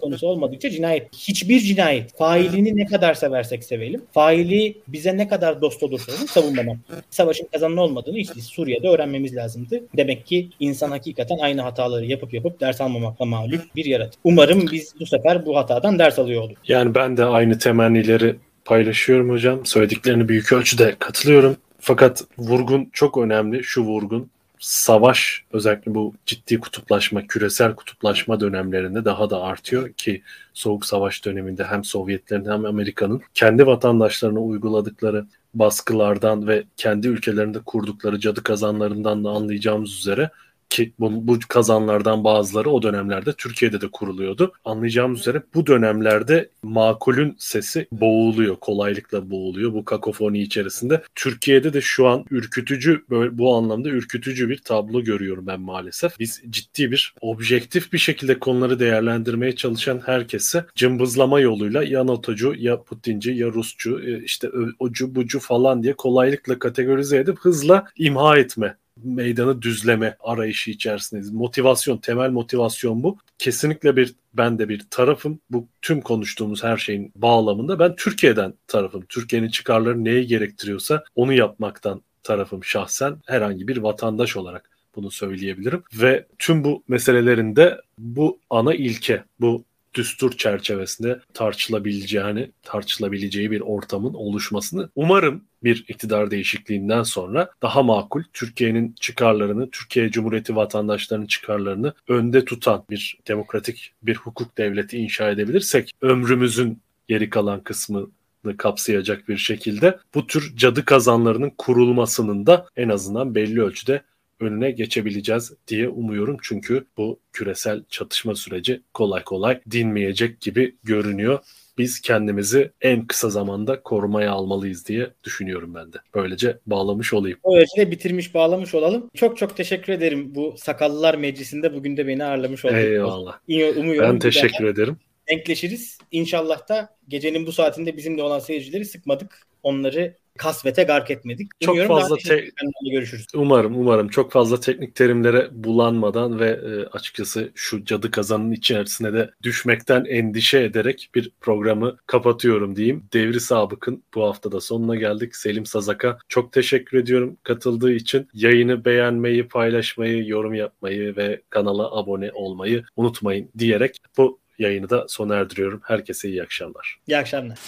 konusu olmadıkça cinayet. Hiçbir cinayet failini ne kadar seversek sevelim. Faili bize ne kadar dost olursa olsun savunmamam. Savaşın kazanın olmadığını işte Suriye'de öğrenmemiz lazımdı. Demek ki insan hakikaten aynı hataları yapıp yapıp ders almamakla mağlup bir yaratık. Umarım biz bu sefer bu hatadan ders alıyor olduk. Yani ben de aynı temennileri paylaşıyorum hocam. Söylediklerini büyük ölçüde katılıyorum. Fakat vurgun çok önemli. Şu vurgun savaş özellikle bu ciddi kutuplaşma, küresel kutuplaşma dönemlerinde daha da artıyor ki Soğuk Savaş döneminde hem Sovyetlerin hem Amerika'nın kendi vatandaşlarına uyguladıkları baskılardan ve kendi ülkelerinde kurdukları cadı kazanlarından da anlayacağımız üzere ki bu, bu kazanlardan bazıları o dönemlerde Türkiye'de de kuruluyordu. Anlayacağımız üzere bu dönemlerde makulün sesi boğuluyor, kolaylıkla boğuluyor bu kakofoni içerisinde. Türkiye'de de şu an ürkütücü böyle bu anlamda ürkütücü bir tablo görüyorum ben maalesef. Biz ciddi bir objektif bir şekilde konuları değerlendirmeye çalışan herkese cımbızlama yoluyla ya NATO'cu ya Putinci ya Rusçu e, işte ocu bucu falan diye kolaylıkla kategorize edip hızla imha etme meydanı düzleme arayışı içerisindeyiz. Motivasyon, temel motivasyon bu. Kesinlikle bir ben de bir tarafım. Bu tüm konuştuğumuz her şeyin bağlamında ben Türkiye'den tarafım. Türkiye'nin çıkarları neyi gerektiriyorsa onu yapmaktan tarafım şahsen herhangi bir vatandaş olarak bunu söyleyebilirim. Ve tüm bu meselelerinde bu ana ilke, bu düstur çerçevesinde tartışılabileceğini, tartışılabileceği bir ortamın oluşmasını umarım bir iktidar değişikliğinden sonra daha makul Türkiye'nin çıkarlarını, Türkiye Cumhuriyeti vatandaşlarının çıkarlarını önde tutan bir demokratik bir hukuk devleti inşa edebilirsek ömrümüzün geri kalan kısmı kapsayacak bir şekilde bu tür cadı kazanlarının kurulmasının da en azından belli ölçüde önüne geçebileceğiz diye umuyorum. Çünkü bu küresel çatışma süreci kolay kolay dinmeyecek gibi görünüyor. Biz kendimizi en kısa zamanda korumaya almalıyız diye düşünüyorum ben de. Böylece bağlamış olayım. Böylece bitirmiş bağlamış olalım. Çok çok teşekkür ederim bu Sakallılar Meclisi'nde bugün de beni ağırlamış olduk. Eyvallah. Umuyorum ben teşekkür ederim. Denkleşiriz. İnşallah da gecenin bu saatinde bizimle olan seyircileri sıkmadık. Onları kasvete gark etmedik. Çok Umuyorum fazla te- görüşürüz. Umarım umarım çok fazla teknik terimlere bulanmadan ve e, açıkçası şu cadı kazanın içerisine de düşmekten endişe ederek bir programı kapatıyorum diyeyim. Devri Sabık'ın bu haftada sonuna geldik. Selim Sazak'a çok teşekkür ediyorum katıldığı için. Yayını beğenmeyi, paylaşmayı, yorum yapmayı ve kanala abone olmayı unutmayın diyerek bu yayını da sona erdiriyorum. Herkese iyi akşamlar. İyi akşamlar.